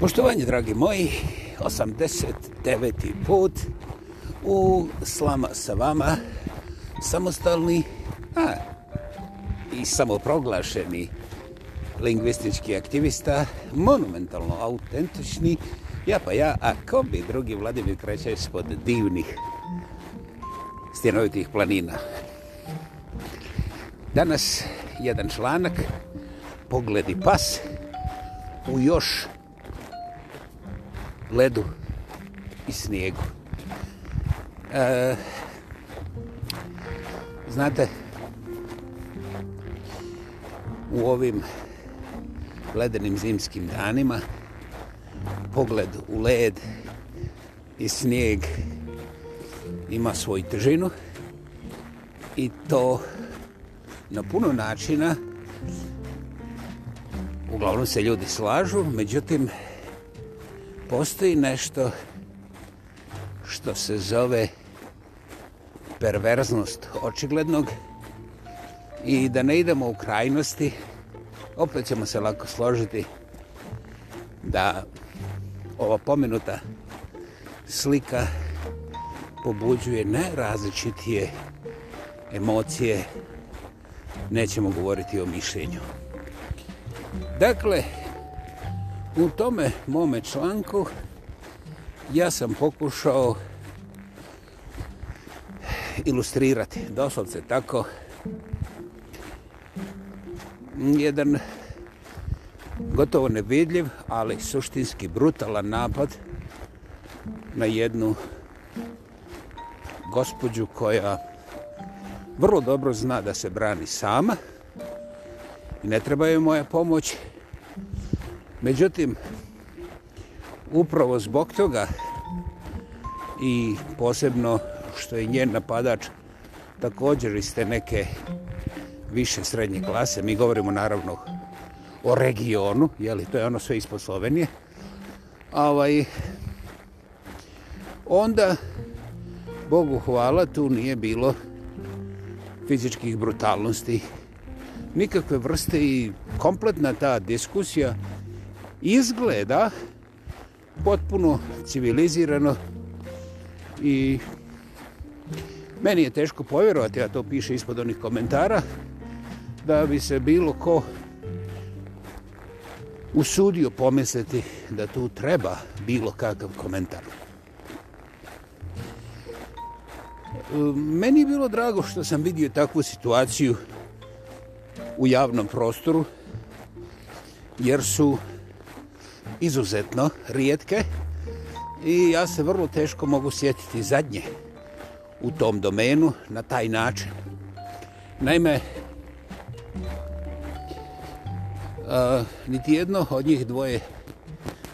Poštovanje, dragi moji, 89. put u Slama sa vama, samostalni a, i samoproglašeni lingvistički aktivista, monumentalno autentični, ja pa ja, a ko bi drugi Vladimir Krećaj spod divnih stjenovitih planina. Danas jedan članak, pogledi pas, u još ledu i snijegu. E, znate, u ovim ledenim zimskim danima pogled u led i snijeg ima svoju težinu i to na puno načina uglavnom se ljudi slažu međutim postoji nešto što se zove perverznost očiglednog i da ne idemo u krajnosti, opet ćemo se lako složiti da ova pomenuta slika pobuđuje najrazličitije emocije, nećemo govoriti o mišljenju. Dakle, U tome mome članku ja sam pokušao ilustrirati, doslovce tako, jedan gotovo nevidljiv, ali suštinski brutalan napad na jednu gospođu koja vrlo dobro zna da se brani sama i ne treba joj moja pomoć, Međutim, upravo zbog toga i posebno što je njen napadač također iz te neke više srednje klase, mi govorimo naravno o regionu, jeli, to je ono sve ispod Slovenije, ovaj, onda, Bogu hvala, tu nije bilo fizičkih brutalnosti, nikakve vrste i kompletna ta diskusija, izgleda potpuno civilizirano i meni je teško povjerovati, a to piše ispod onih komentara, da bi se bilo ko usudio pomisliti da tu treba bilo kakav komentar. Meni je bilo drago što sam vidio takvu situaciju u javnom prostoru, jer su izuzetno rijetke i ja se vrlo teško mogu sjetiti zadnje u tom domenu na taj način. Naime, a, niti jedno od njih dvoje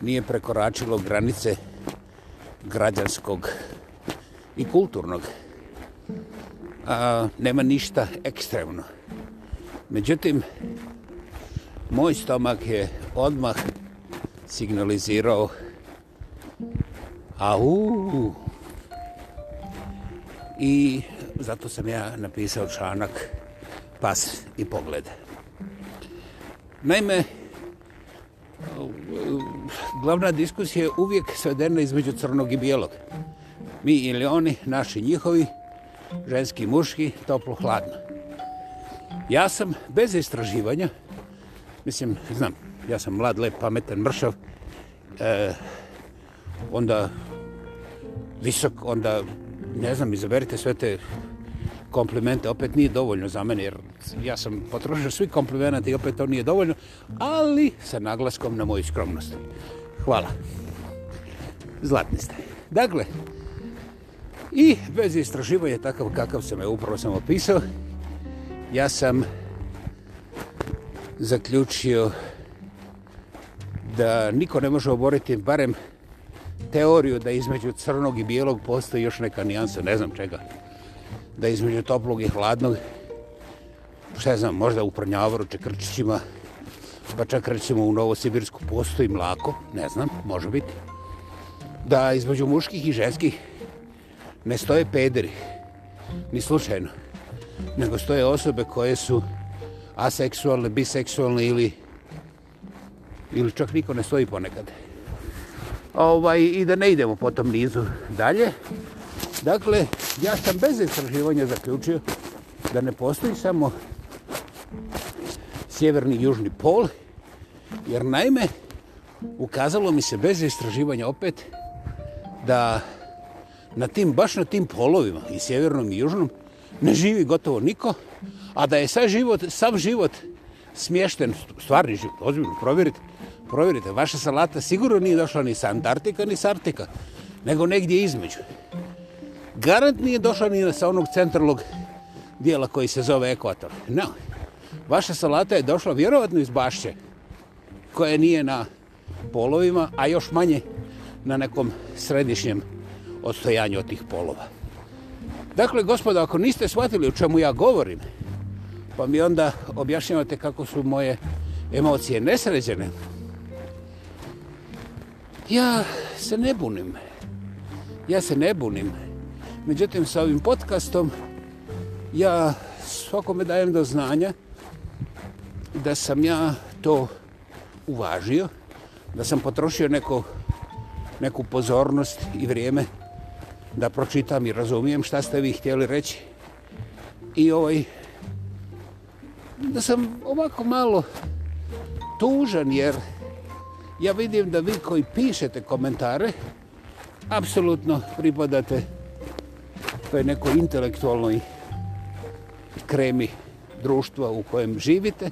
nije prekoračilo granice građanskog i kulturnog. A, nema ništa ekstremno. Međutim, moj stomak je odmah signalizirao. Au! I zato sam ja napisao članak pas i pogled. Naime, glavna diskusija je uvijek svedena između crnog i bijelog. Mi ili oni, naši njihovi, ženski, muški, toplo, hladno. Ja sam bez istraživanja, mislim, znam, ja sam mlad, lep, pametan, mršav, e, onda visok, onda ne znam, izaberite sve te komplimente, opet nije dovoljno za mene, jer ja sam potrošio svi komplimenti i opet to nije dovoljno, ali sa naglaskom na moju skromnost. Hvala. Zlatni ste. Dakle, i bez istraživanja takav kakav sam je upravo sam opisao, ja sam zaključio da niko ne može oboriti barem teoriju da između crnog i bijelog postoji još neka nijansa, ne znam čega. Da između toplog i hladnog, šta znam, možda u Prnjavoru, Čekrčićima, pa čak recimo u Novosibirsku postoji mlako, ne znam, može biti. Da između muških i ženskih ne stoje pederi, ni slučajno, nego stoje osobe koje su aseksualne, biseksualne ili ili čak niko ne stoji ponekad. Ovaj, I da ne idemo po tom nizu dalje. Dakle, ja sam bez istraživanja zaključio da ne postoji samo sjeverni i južni pol, jer naime, ukazalo mi se bez istraživanja opet da na tim, baš na tim polovima, i sjevernom i južnom, ne živi gotovo niko, a da je sav život, sav život smješten, stvarni život, ozbiljno provjeriti, provjerite, vaša salata sigurno nije došla ni sa Antartika, ni sa Artika, nego negdje između. Garant nije došla ni sa onog centralnog dijela koji se zove ekvator. No, vaša salata je došla vjerovatno iz bašće, koja nije na polovima, a još manje na nekom središnjem odstojanju od tih polova. Dakle, gospoda, ako niste shvatili o čemu ja govorim, pa mi onda objašnjavate kako su moje emocije nesređene, Ja se ne bunim. Ja se ne bunim. Međutim, sa ovim podcastom ja svakome dajem do znanja da sam ja to uvažio, da sam potrošio neko, neku pozornost i vrijeme da pročitam i razumijem šta ste vi htjeli reći. I ovaj, da sam ovako malo tužan jer Ja vidim da vi koji pišete komentare apsolutno pripadate to je neko intelektualnoj kremi društva u kojem živite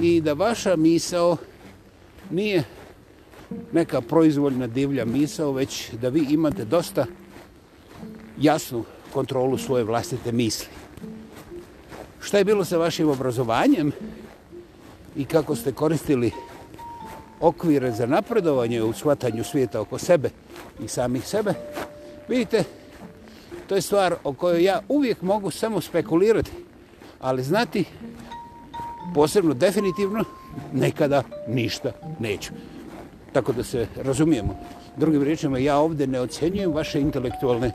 i da vaša misao nije neka proizvoljna divlja misao, već da vi imate dosta jasnu kontrolu svoje vlastite misli. Šta je bilo sa vašim obrazovanjem i kako ste koristili okvire za napredovanje u shvatanju svijeta oko sebe i samih sebe, vidite, to je stvar o kojoj ja uvijek mogu samo spekulirati, ali znati posebno definitivno nekada ništa neću. Tako da se razumijemo. Drugim riječima, ja ovdje ne ocjenjujem vaše intelektualne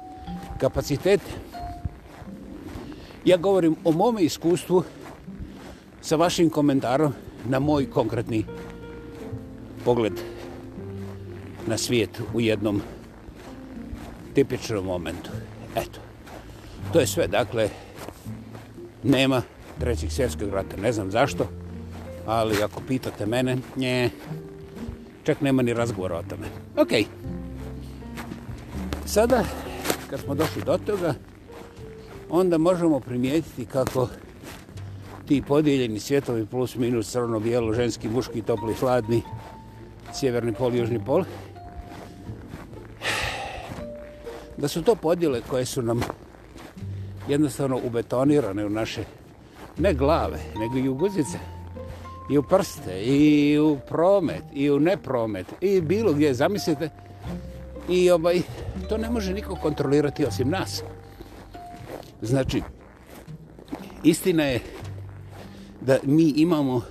kapacitete. Ja govorim o mome iskustvu sa vašim komentarom na moj konkretni pogled na svijet u jednom tipičnom momentu. Eto, to je sve. Dakle, nema trećeg svjetskog rata. Ne znam zašto, ali ako pitate mene, nje, čak nema ni razgovora o tome. Ok. Sada, kad smo došli do toga, onda možemo primijetiti kako ti podijeljeni svjetovi plus minus crno-bijelo, ženski, muški, topli, hladni, sjeverni pol i južni pol, da su to podjele koje su nam jednostavno ubetonirane u naše, ne glave, nego i u guzice, i u prste, i u promet, i u nepromet, i bilo gdje, zamislite, i obaj, to ne može niko kontrolirati osim nas. Znači, istina je da mi imamo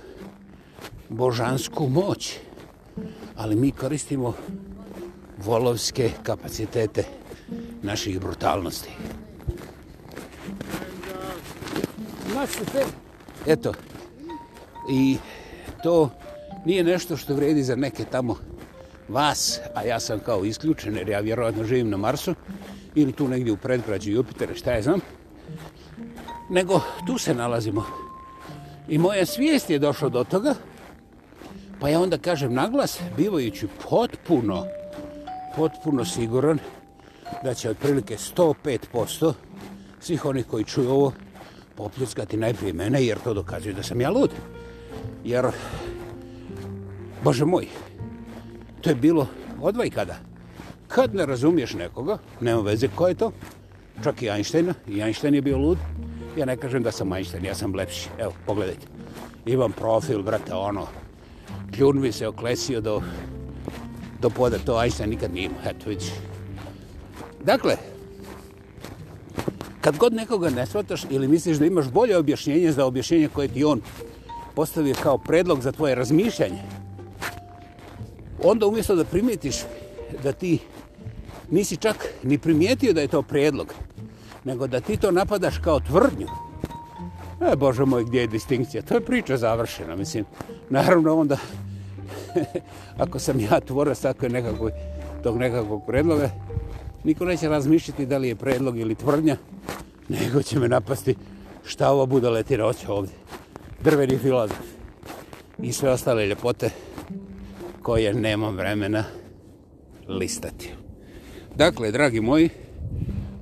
božansku moć, ali mi koristimo volovske kapacitete naših brutalnosti. Eto, i to nije nešto što vredi za neke tamo vas, a ja sam kao isključen jer ja vjerovatno živim na Marsu ili tu negdje u predgrađu Jupitera, šta je znam, nego tu se nalazimo. I moja svijest je došla do toga Pa ja onda kažem naglas, bivajući potpuno, potpuno siguran da će otprilike 105% svih onih koji čuju ovo popljeckati najprije mene, jer to dokazuju da sam ja lud. Jer, bože moj, to je bilo odvaj kada. Kad ne razumiješ nekoga, nema veze ko je to, čak i Einsteina, i Einstein je bio lud, ja ne kažem da sam Einstein, ja sam lepši. Evo, pogledajte. Imam profil, brate, ono, kljun mi se oklesio do, do poda. To ajsta nikad nije imao. Eto vidiš. Dakle, kad god nekoga ne shvataš ili misliš da imaš bolje objašnjenje za objašnjenje koje ti on postavio kao predlog za tvoje razmišljanje, onda umjesto da primijetiš da ti nisi čak ni primijetio da je to predlog, nego da ti to napadaš kao tvrdnju, e, Bože moj, gdje je distinkcija? To je priča završena, mislim. Naravno, onda ako sam ja tvorac tako nekako tog nekakvog predloga, niko neće razmišljati da li je predlog ili tvrdnja, nego će me napasti šta ovo bude leti roće ovdje. Drveni filozof i sve ostale ljepote koje nemam vremena listati. Dakle, dragi moji,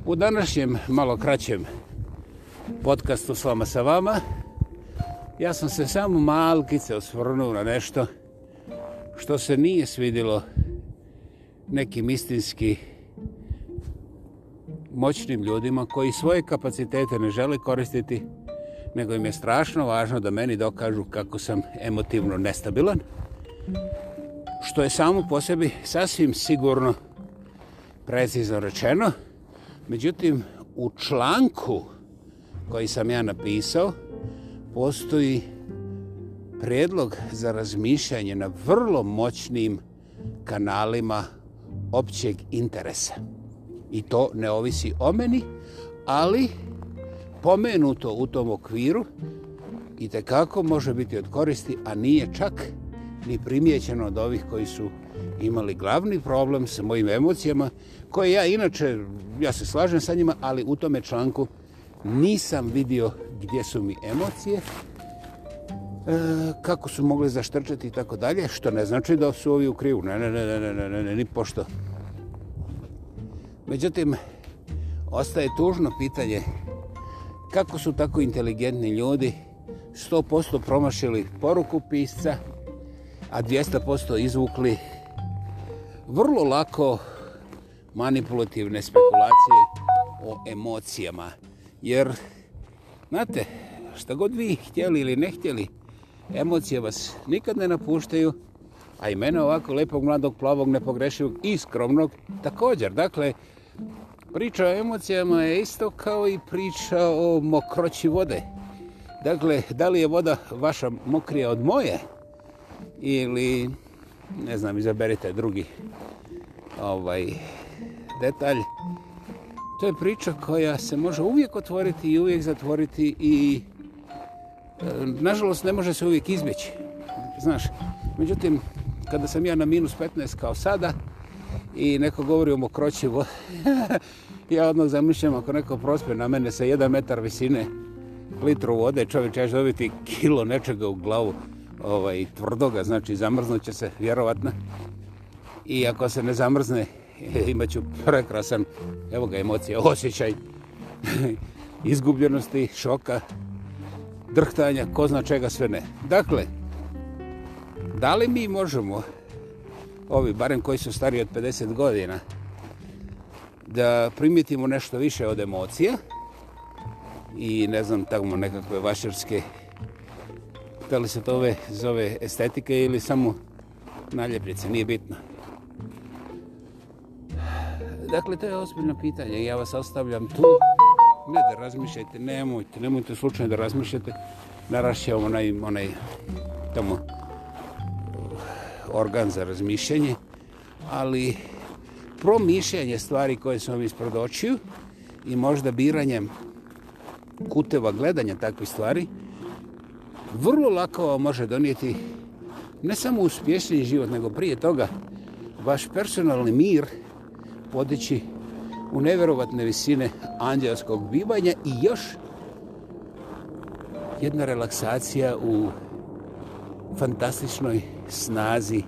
u današnjem malo kraćem podcastu s vama sa vama, ja sam se samo malkice osvrnuo na nešto što što se nije svidilo nekim istinski moćnim ljudima koji svoje kapacitete ne žele koristiti, nego im je strašno važno da meni dokažu kako sam emotivno nestabilan, što je samo po sebi sasvim sigurno precizno rečeno. Međutim, u članku koji sam ja napisao postoji predlog za razmišljanje na vrlo moćnim kanalima općeg interesa. I to ne ovisi o meni, ali pomenuto u tom okviru i kako može biti od koristi, a nije čak ni primjećeno od ovih koji su imali glavni problem sa mojim emocijama, koje ja inače, ja se slažem sa njima, ali u tome članku nisam vidio gdje su mi emocije, e, kako su mogli zaštrčati i tako dalje, što ne znači da su ovi u krivu, ne, ne, ne, ne, ne, ne, ne, ne, ni pošto. Međutim, ostaje tužno pitanje kako su tako inteligentni ljudi 100% promašili poruku pisca, a 200% izvukli vrlo lako manipulativne spekulacije o emocijama. Jer, znate, šta god vi htjeli ili ne htjeli, emocije vas nikad ne napuštaju, a i mene ovako lepog, mladog, plavog, nepogrešivog i skromnog također. Dakle, priča o emocijama je isto kao i priča o mokroći vode. Dakle, da li je voda vaša mokrija od moje ili, ne znam, izaberite drugi ovaj detalj. To je priča koja se može uvijek otvoriti i uvijek zatvoriti i uvijek E, nažalost, ne može se uvijek izbjeći. Znaš, međutim, kada sam ja na minus 15 kao sada i neko govori o mokroći vode, ja odmah zamišljam ako neko prospe na mene sa jedan metar visine litru vode, čovječ, ja ću dobiti kilo nečega u glavu ovaj, tvrdoga, znači zamrznut će se, vjerovatno. I ako se ne zamrzne, imaću prekrasan, evo ga, emocija, osjećaj izgubljenosti, šoka, drhtanja, ko zna čega sve ne. Dakle, da li mi možemo, ovi barem koji su stari od 50 godina, da primitimo nešto više od emocija i ne znam tamo nekakve vašarske, da li se to ove zove estetike ili samo naljepljice, nije bitno. Dakle, to je ospirno pitanje i ja vas ostavljam tu. Ne da razmišljajte, nemojte, nemojte slučajno da razmišljate. Naraš je onaj, onaj tamo organ za razmišljanje, ali promišljanje stvari koje sam vam ispred očiju i možda biranjem kuteva gledanja takvih stvari, vrlo lako vam može donijeti ne samo uspješni život, nego prije toga vaš personalni mir podići u neverovatne visine anđelskog bivanja i još jedna relaksacija u fantastičnoj snazi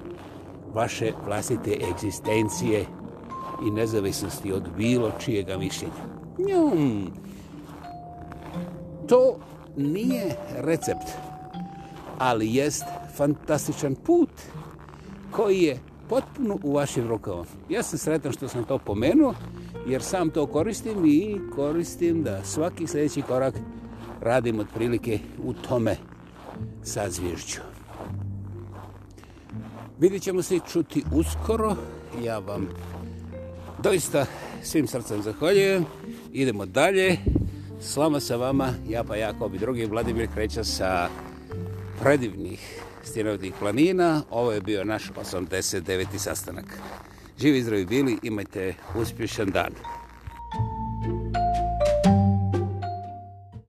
vaše vlastite egzistencije i nezavisnosti od bilo čijega mišljenja. Njum. To nije recept, ali jest fantastičan put koji je potpuno u vašim rukama. Ja sam sretan što sam to pomenuo, jer sam to koristim i koristim da svaki sljedeći korak radim otprilike u tome sa zvježđu. Vidit ćemo se čuti uskoro. Ja vam doista svim srcem zahvaljujem. Idemo dalje. Slama sa vama, ja pa jako bi drugi. Vladimir kreća sa predivnih stjenovitih planina. Ovo je bio naš 89. sastanak živi zdravi bili, imajte uspješan dan.